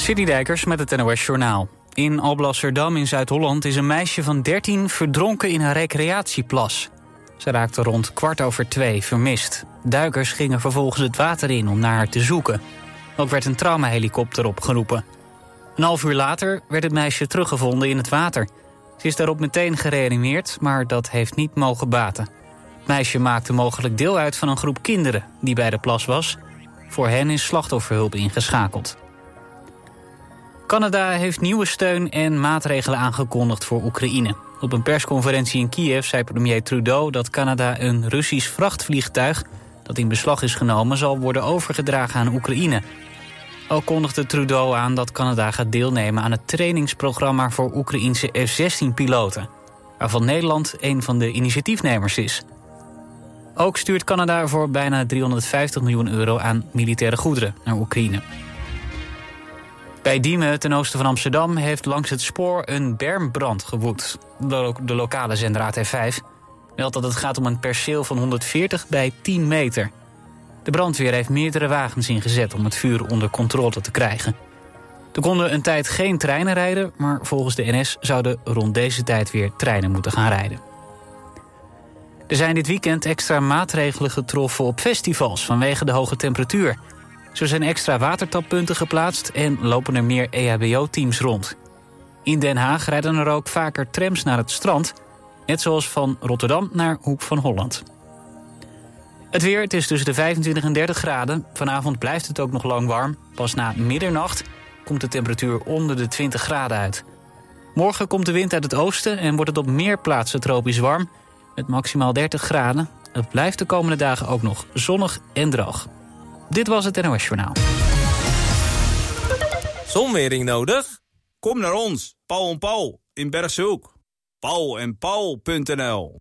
Dijkers met het NOS Journaal. In Alblasserdam in Zuid-Holland is een meisje van 13 verdronken in een recreatieplas. Ze raakte rond kwart over twee vermist. Duikers gingen vervolgens het water in om naar haar te zoeken. Ook werd een traumahelikopter opgeroepen. Een half uur later werd het meisje teruggevonden in het water. Ze is daarop meteen gereanimeerd, maar dat heeft niet mogen baten. Het meisje maakte mogelijk deel uit van een groep kinderen die bij de plas was. Voor hen is slachtofferhulp ingeschakeld. Canada heeft nieuwe steun en maatregelen aangekondigd voor Oekraïne. Op een persconferentie in Kiev zei premier Trudeau dat Canada een Russisch vrachtvliegtuig dat in beslag is genomen zal worden overgedragen aan Oekraïne. Ook kondigde Trudeau aan dat Canada gaat deelnemen aan het trainingsprogramma voor Oekraïnse F-16-piloten, waarvan Nederland een van de initiatiefnemers is. Ook stuurt Canada voor bijna 350 miljoen euro aan militaire goederen naar Oekraïne. Bij Diemen, ten oosten van Amsterdam, heeft langs het spoor een bermbrand gewoed. De lokale zender AT5 meldt dat het gaat om een perceel van 140 bij 10 meter. De brandweer heeft meerdere wagens ingezet om het vuur onder controle te krijgen. Er konden een tijd geen treinen rijden, maar volgens de NS zouden rond deze tijd weer treinen moeten gaan rijden. Er zijn dit weekend extra maatregelen getroffen op festivals vanwege de hoge temperatuur. Zo zijn extra watertappunten geplaatst en lopen er meer EHBO-teams rond. In Den Haag rijden er ook vaker trams naar het strand... net zoals van Rotterdam naar Hoek van Holland. Het weer, het is tussen de 25 en 30 graden. Vanavond blijft het ook nog lang warm. Pas na middernacht komt de temperatuur onder de 20 graden uit. Morgen komt de wind uit het oosten en wordt het op meer plaatsen tropisch warm... met maximaal 30 graden. Het blijft de komende dagen ook nog zonnig en droog. Dit was het NOS Journaal. Zonwering nodig? Kom naar ons, Paul en Paul, in Bergshoek. Paul en Paul.nl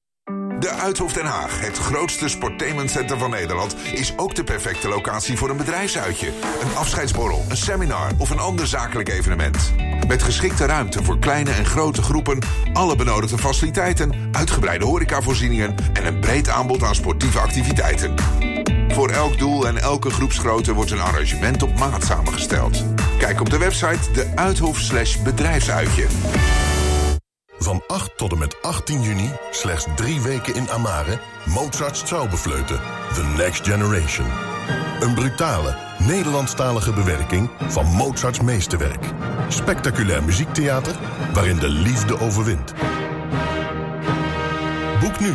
de Uithof Den Haag, het grootste sportainmentcenter van Nederland... is ook de perfecte locatie voor een bedrijfsuitje. Een afscheidsborrel, een seminar of een ander zakelijk evenement. Met geschikte ruimte voor kleine en grote groepen... alle benodigde faciliteiten, uitgebreide horecavoorzieningen... en een breed aanbod aan sportieve activiteiten. Voor elk doel en elke groepsgrootte wordt een arrangement op maat samengesteld. Kijk op de website de Uithof bedrijfsuitje. Van 8 tot en met 18 juni, slechts drie weken in Amare... Mozart's Traubefleuten, The Next Generation. Een brutale, Nederlandstalige bewerking van Mozarts meesterwerk. Spectaculair muziektheater waarin de liefde overwint. Boek nu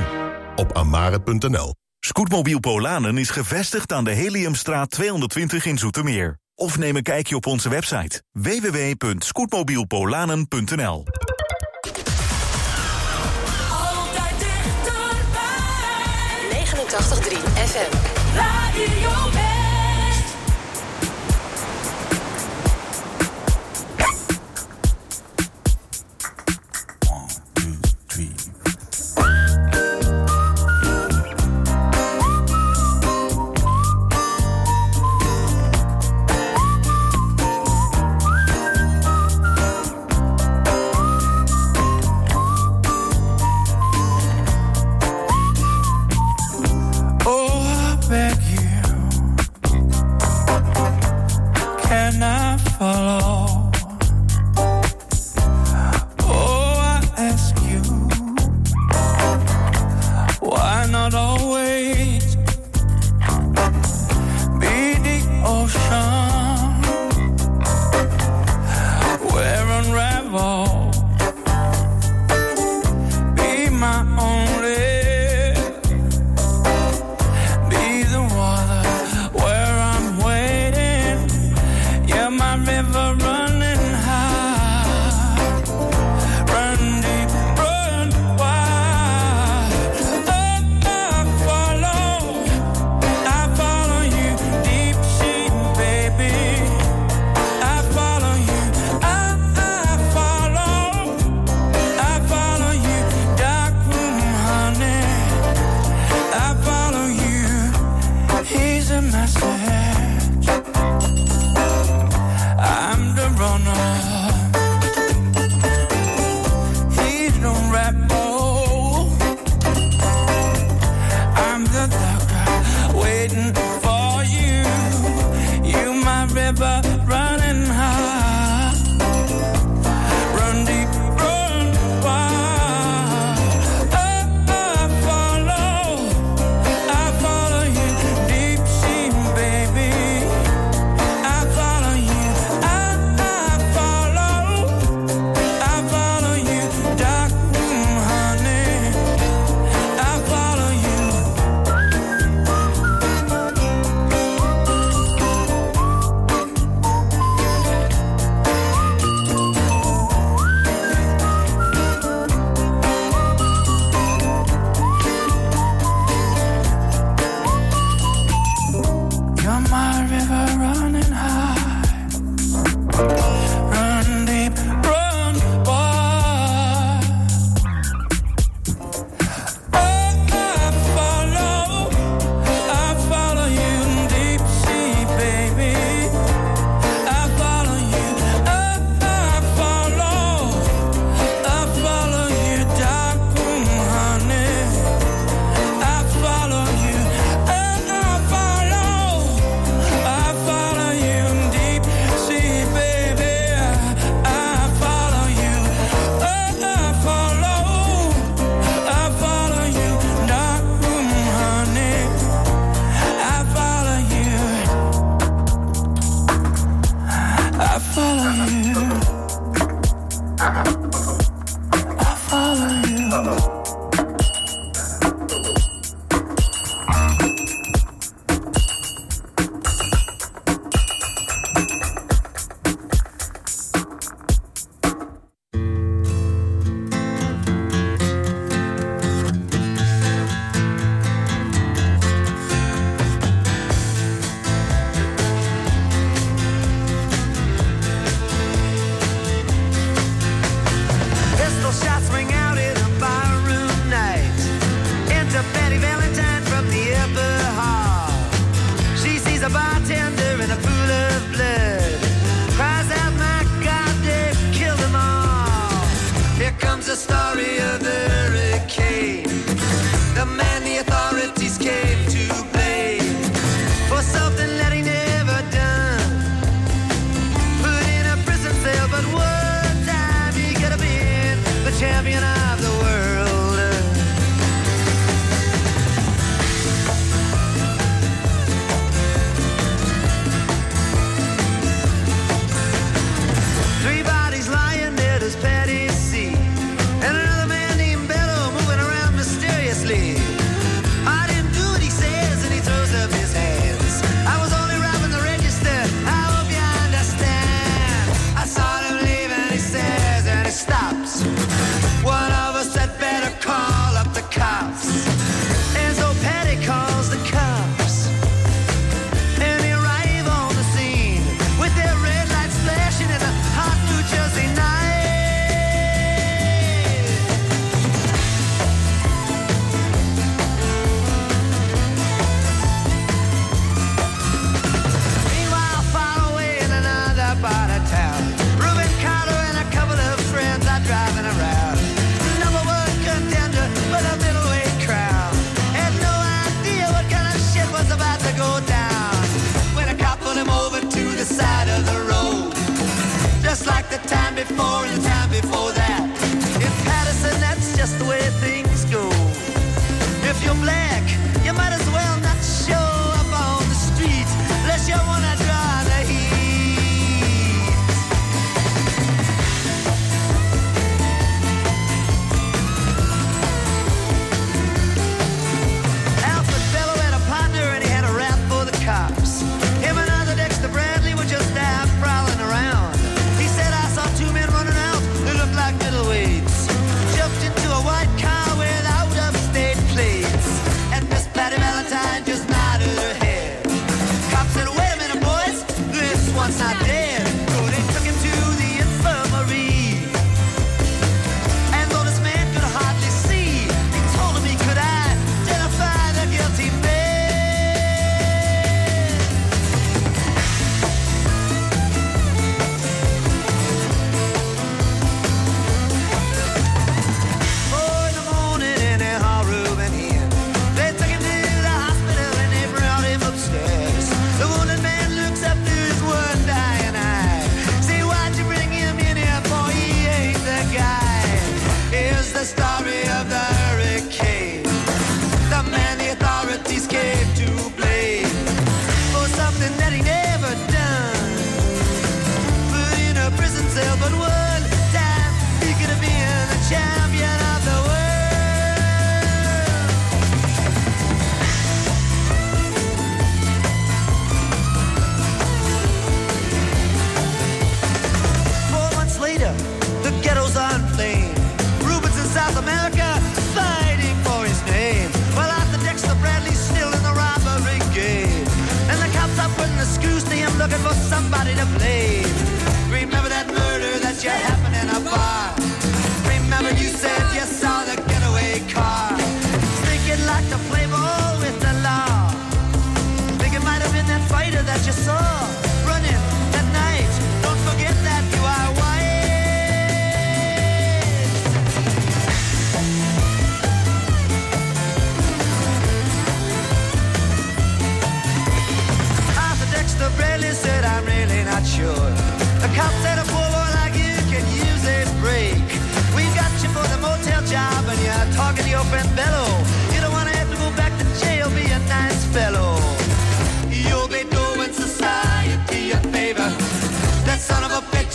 op amare.nl. Scootmobiel Polanen is gevestigd aan de Heliumstraat 220 in Zoetermeer. Of neem een kijkje op onze website www.scootmobielpolanen.nl. Altijd dichterbij. 89.3 FM. Radio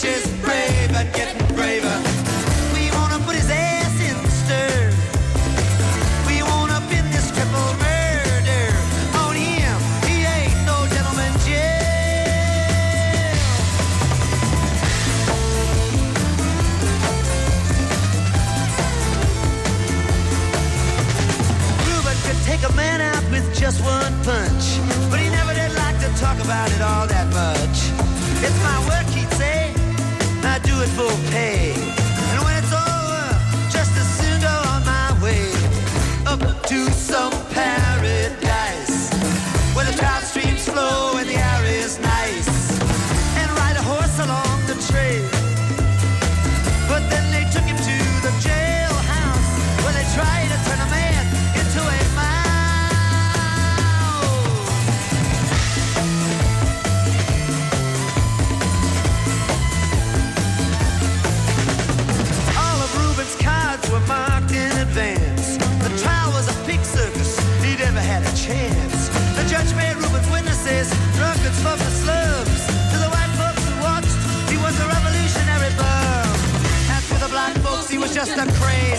is brave and getting braver. We wanna put his ass in the stir. We wanna pin this triple murder. On him, he ain't no gentleman jail. Reuben could take a man out with just one punch, but he never did like to talk about it all that much. It's my beautiful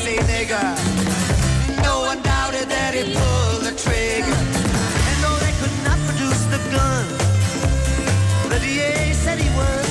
say nigga. No one doubted that he pulled the trigger. And though they could not produce the gun, the DA said he was.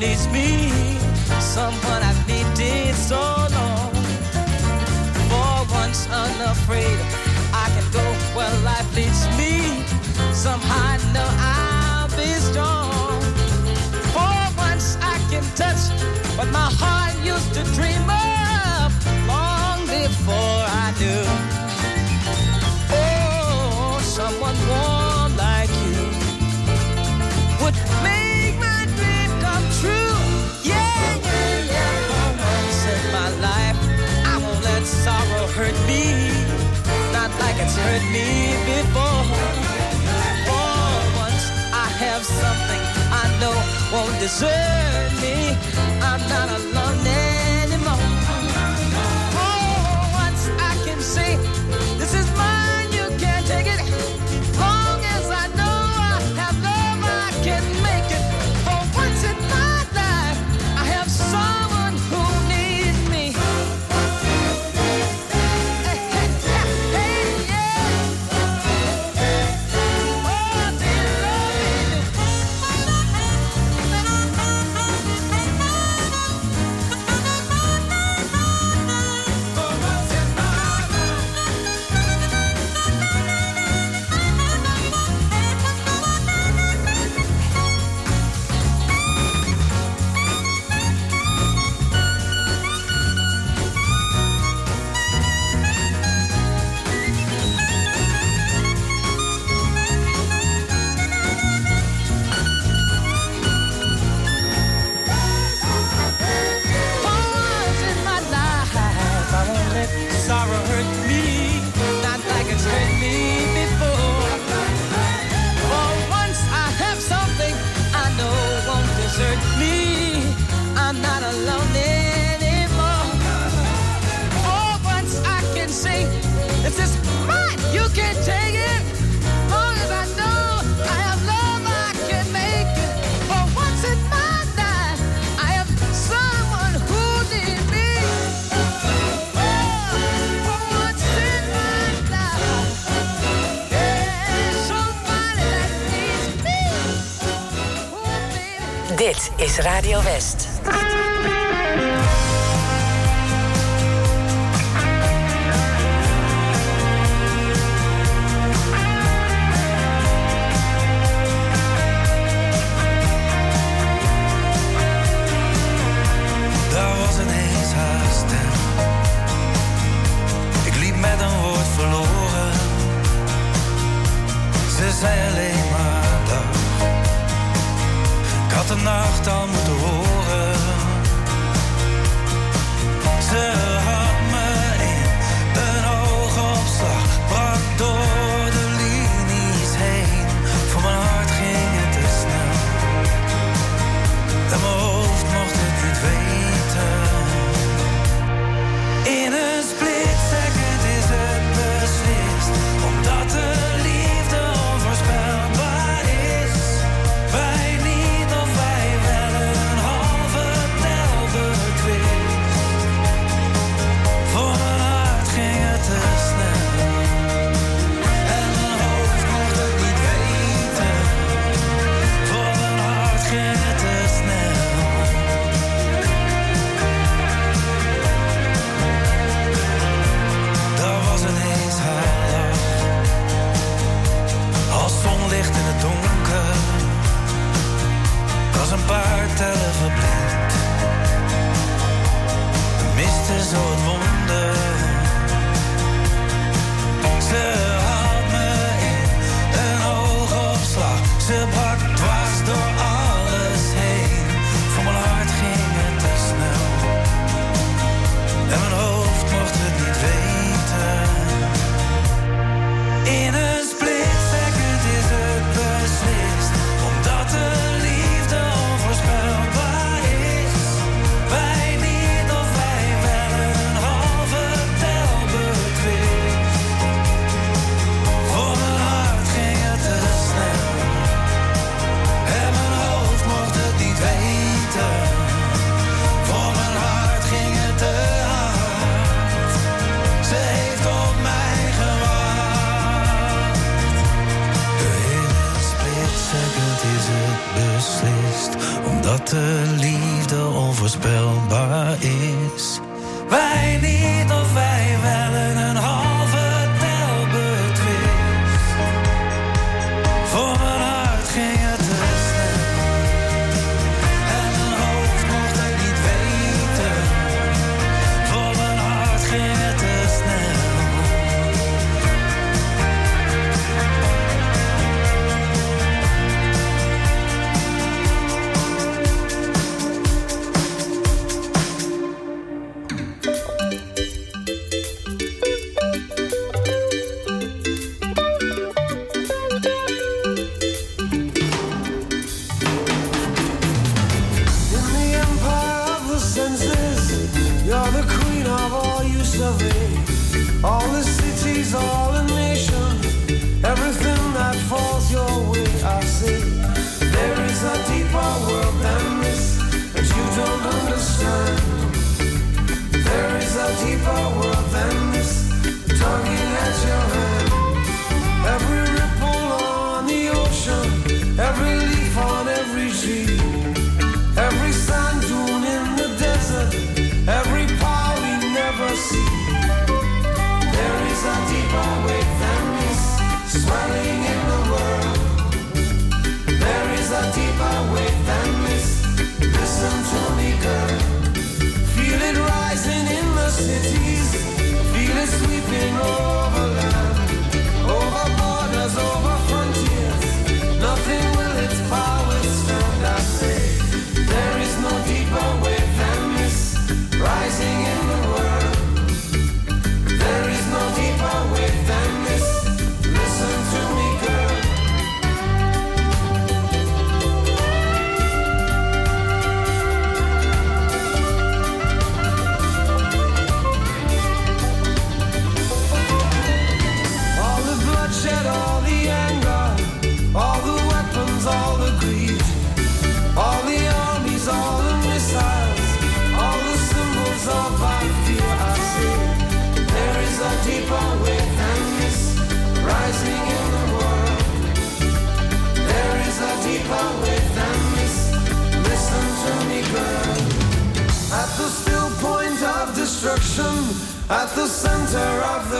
needs me, someone I've needed so long. For once unafraid, I can go where life leads me. Somehow I know I'll be strong. For once I can touch what my heart used to dream of long before I knew. hurt me before. For once I have something I know won't desert me. I'm not alone.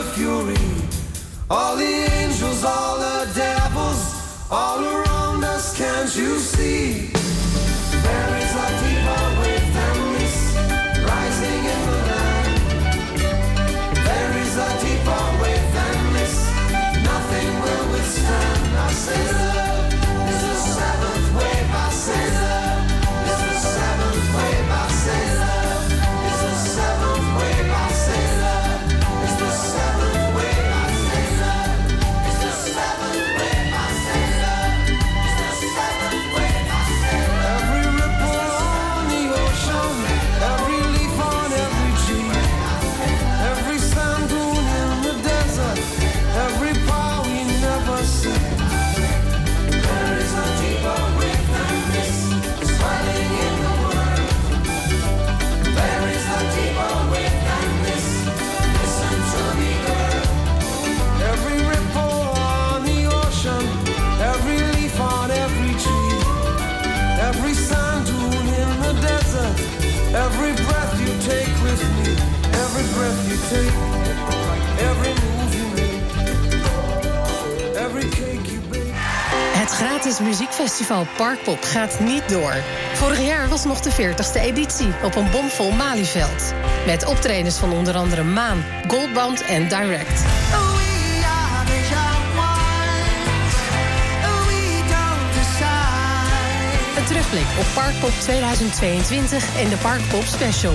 the fury. All the angels, all the devils, all around us, can't you see? There is a deeper with families rising in the land. There is a deeper with families, nothing will withstand. us. say Het gratis muziekfestival Parkpop gaat niet door. Vorig jaar was nog de 40ste editie op een bomvol Malieveld. Met optredens van onder andere Maan, Goldband en Direct. Een terugblik op Parkpop 2022 en de Parkpop Special.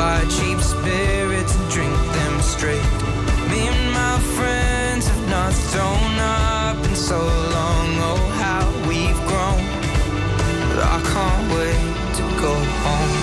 buy cheap spirits and drink them straight. Me and my friends have not thrown up in so long. Oh, how we've grown. But I can't wait to go home.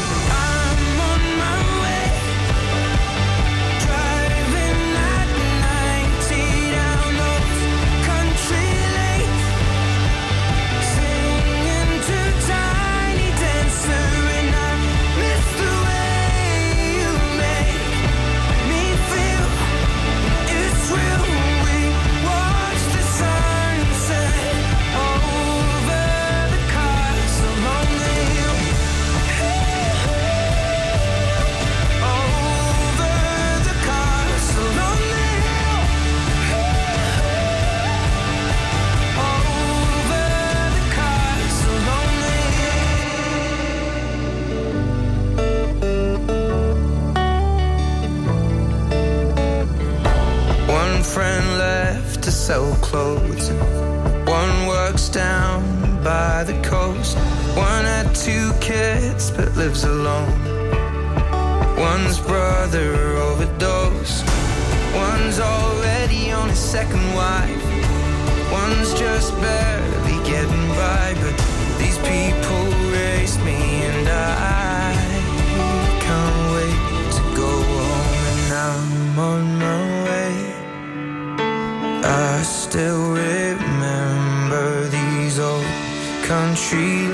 sell clothes. One works down by the coast. One had two kids but lives alone. One's brother overdosed. One's already on his second wife. One's just barely getting by, but these people raised me still remember these old country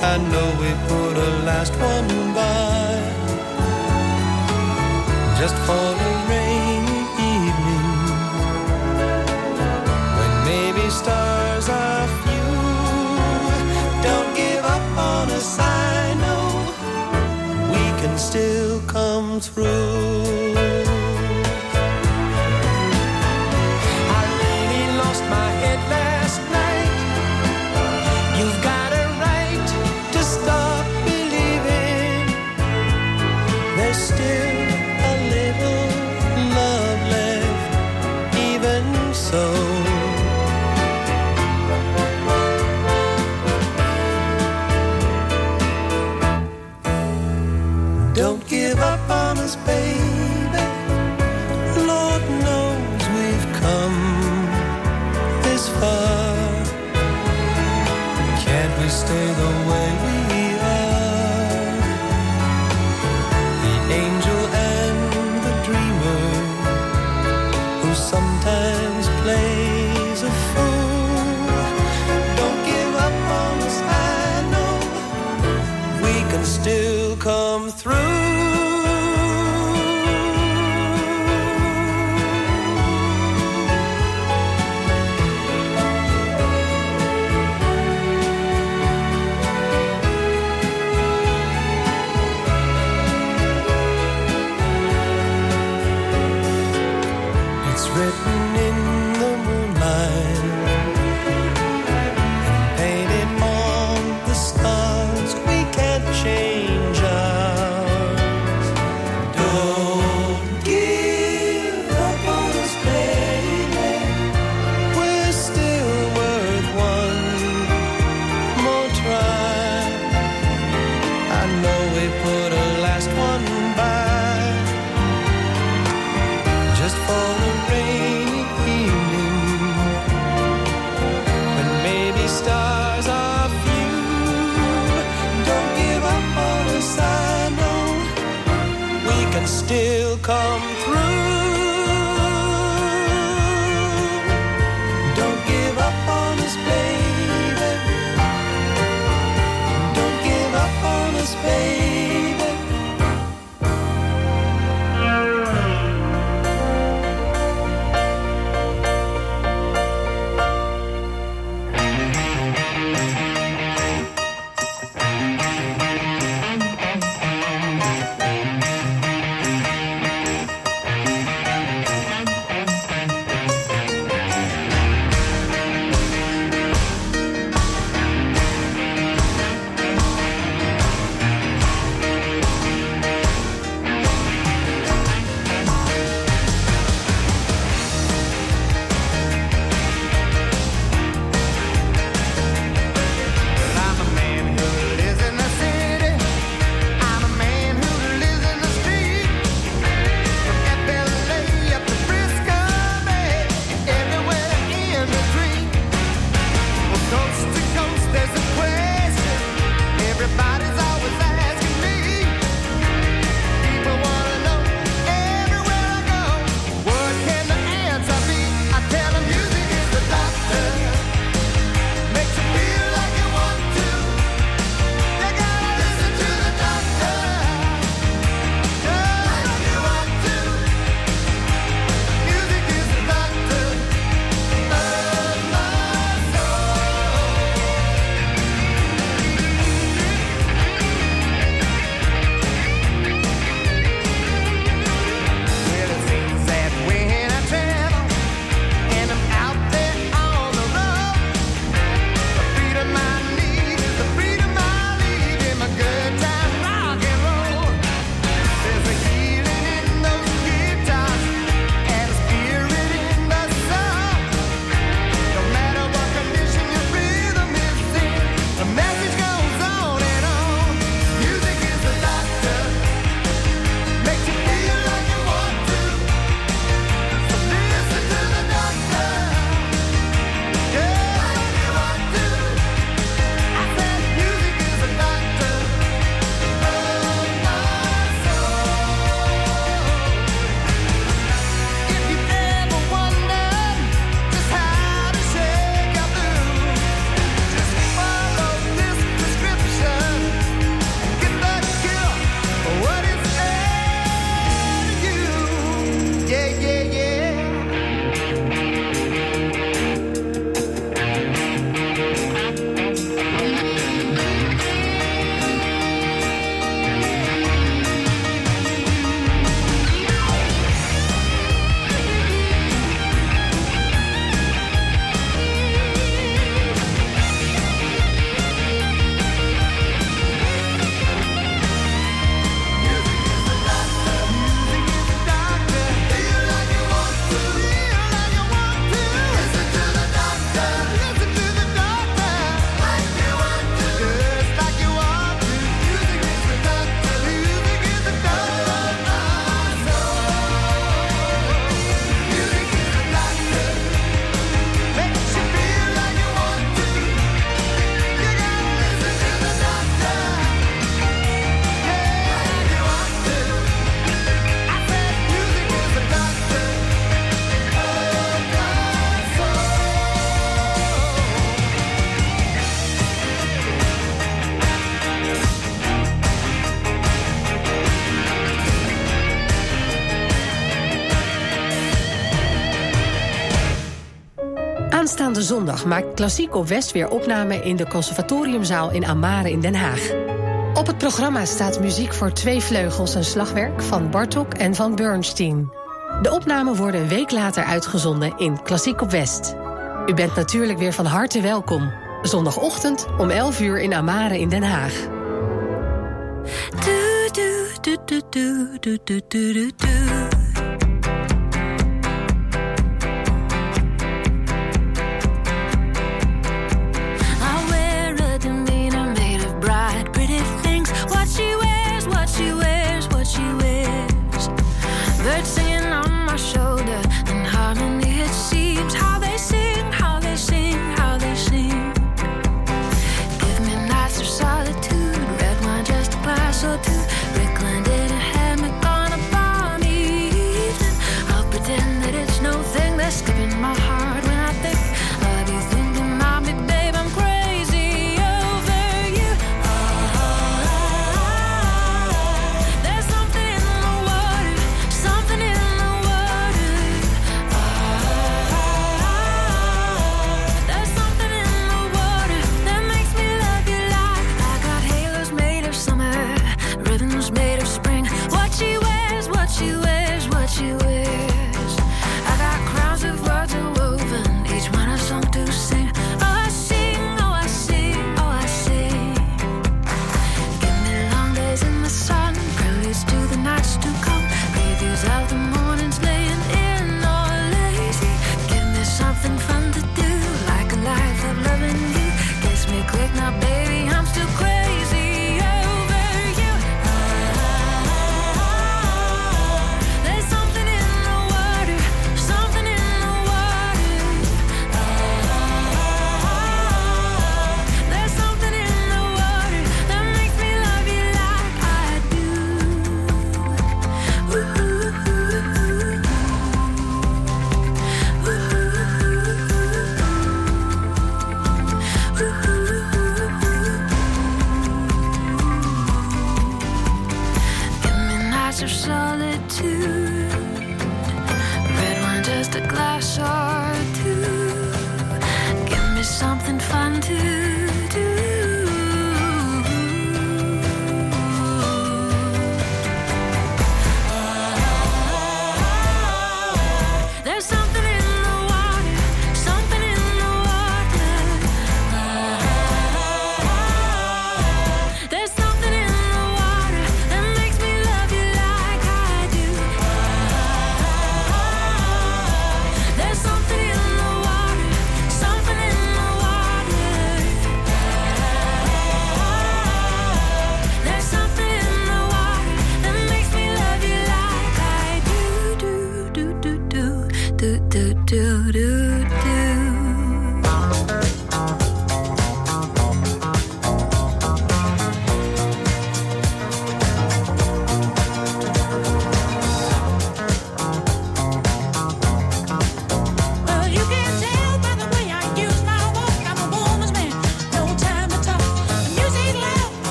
I know we put a last one by. Just for zondag maakt Klassiek op West weer opname in de Conservatoriumzaal in Amare in Den Haag. Op het programma staat muziek voor twee vleugels en slagwerk van Bartok en van Bernstein. De opnamen worden een week later uitgezonden in Klassiek op West. U bent natuurlijk weer van harte welkom. Zondagochtend om 11 uur in Amare in Den Haag.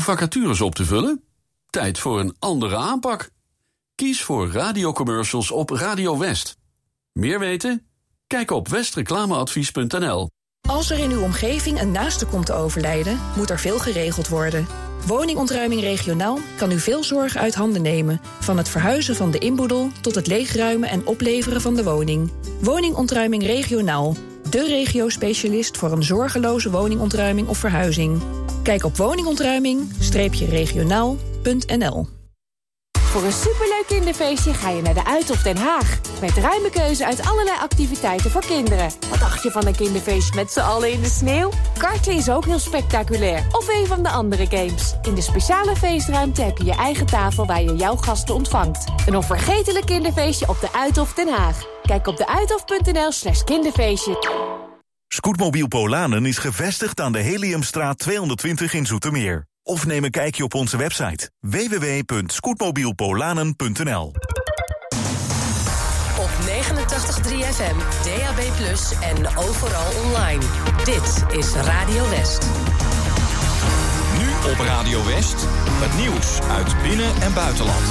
Vacatures op te vullen? Tijd voor een andere aanpak. Kies voor radiocommercials op Radio West. Meer weten? Kijk op westreclameadvies.nl. Als er in uw omgeving een naaste komt te overlijden, moet er veel geregeld worden. Woningontruiming regionaal kan u veel zorgen uit handen nemen. Van het verhuizen van de inboedel tot het leegruimen en opleveren van de woning. Woningontruiming regionaal. De regio-specialist voor een zorgeloze woningontruiming of verhuizing. Kijk op woningontruiming-regionaal.nl Voor een superleuk kinderfeestje ga je naar de Uithof Den Haag. Met ruime keuze uit allerlei activiteiten voor kinderen. Wat dacht je van een kinderfeestje met z'n allen in de sneeuw? Karten is ook heel spectaculair. Of een van de andere games. In de speciale feestruimte heb je je eigen tafel waar je jouw gasten ontvangt. Een onvergetelijk kinderfeestje op de Uithof Den Haag. Kijk op deuithof.nl slash kinderfeestje. Scootmobiel Polanen is gevestigd aan de Heliumstraat 220 in Zoetermeer. Of neem een kijkje op onze website www.scootmobielpolanen.nl Op 89.3 FM, DAB+, en overal online. Dit is Radio West. Nu op Radio West, het nieuws uit binnen- en buitenland.